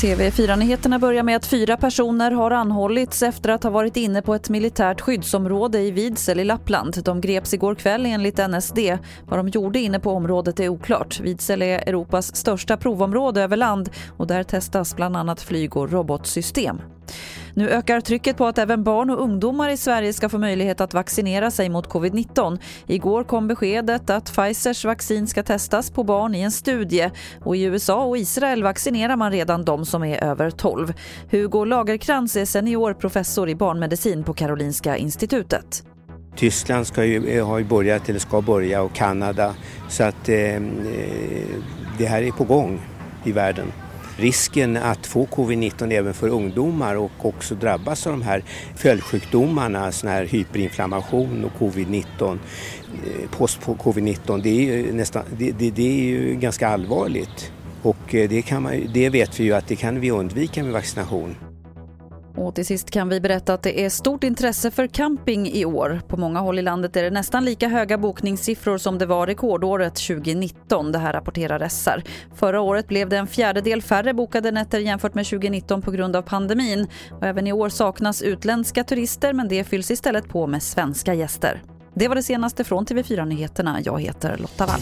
TV4-nyheterna börjar med att fyra personer har anhållits efter att ha varit inne på ett militärt skyddsområde i Vidsel i Lappland. De greps igår kväll enligt NSD. Vad de gjorde inne på området är oklart. Vidsel är Europas största provområde över land och där testas bland annat flyg och robotsystem. Nu ökar trycket på att även barn och ungdomar i Sverige ska få möjlighet att vaccinera sig mot covid-19. Igår kom beskedet att Pfizers vaccin ska testas på barn i en studie och i USA och Israel vaccinerar man redan de som är över 12. Hugo Lagerkrans är senior professor i barnmedicin på Karolinska institutet. Tyskland ska ju, eh, har ju börjat eller ska börja och Kanada så att eh, eh det här är på gång i världen risken att få covid-19 även för ungdomar och också drabbas av de här följdsjukdomarna, sån här hyperinflammation och covid-19, eh, post-covid-19, det är ju, nästan, det, det, det är ju ganska allvarligt. Och eh, det, kan man, det vet vi ju att det kan vi undvika med vaccination. Och till sist kan vi berätta att det är stort intresse för camping i år. På många håll i landet är det nästan lika höga bokningssiffror som det var rekordåret 2019. Det här rapporterar SR. Förra året blev det en fjärdedel färre bokade nätter jämfört med 2019 på grund av pandemin. Och även i år saknas utländska turister men det fylls istället på med svenska gäster. Det var det senaste från TV4 Nyheterna. Jag heter Lotta Wall.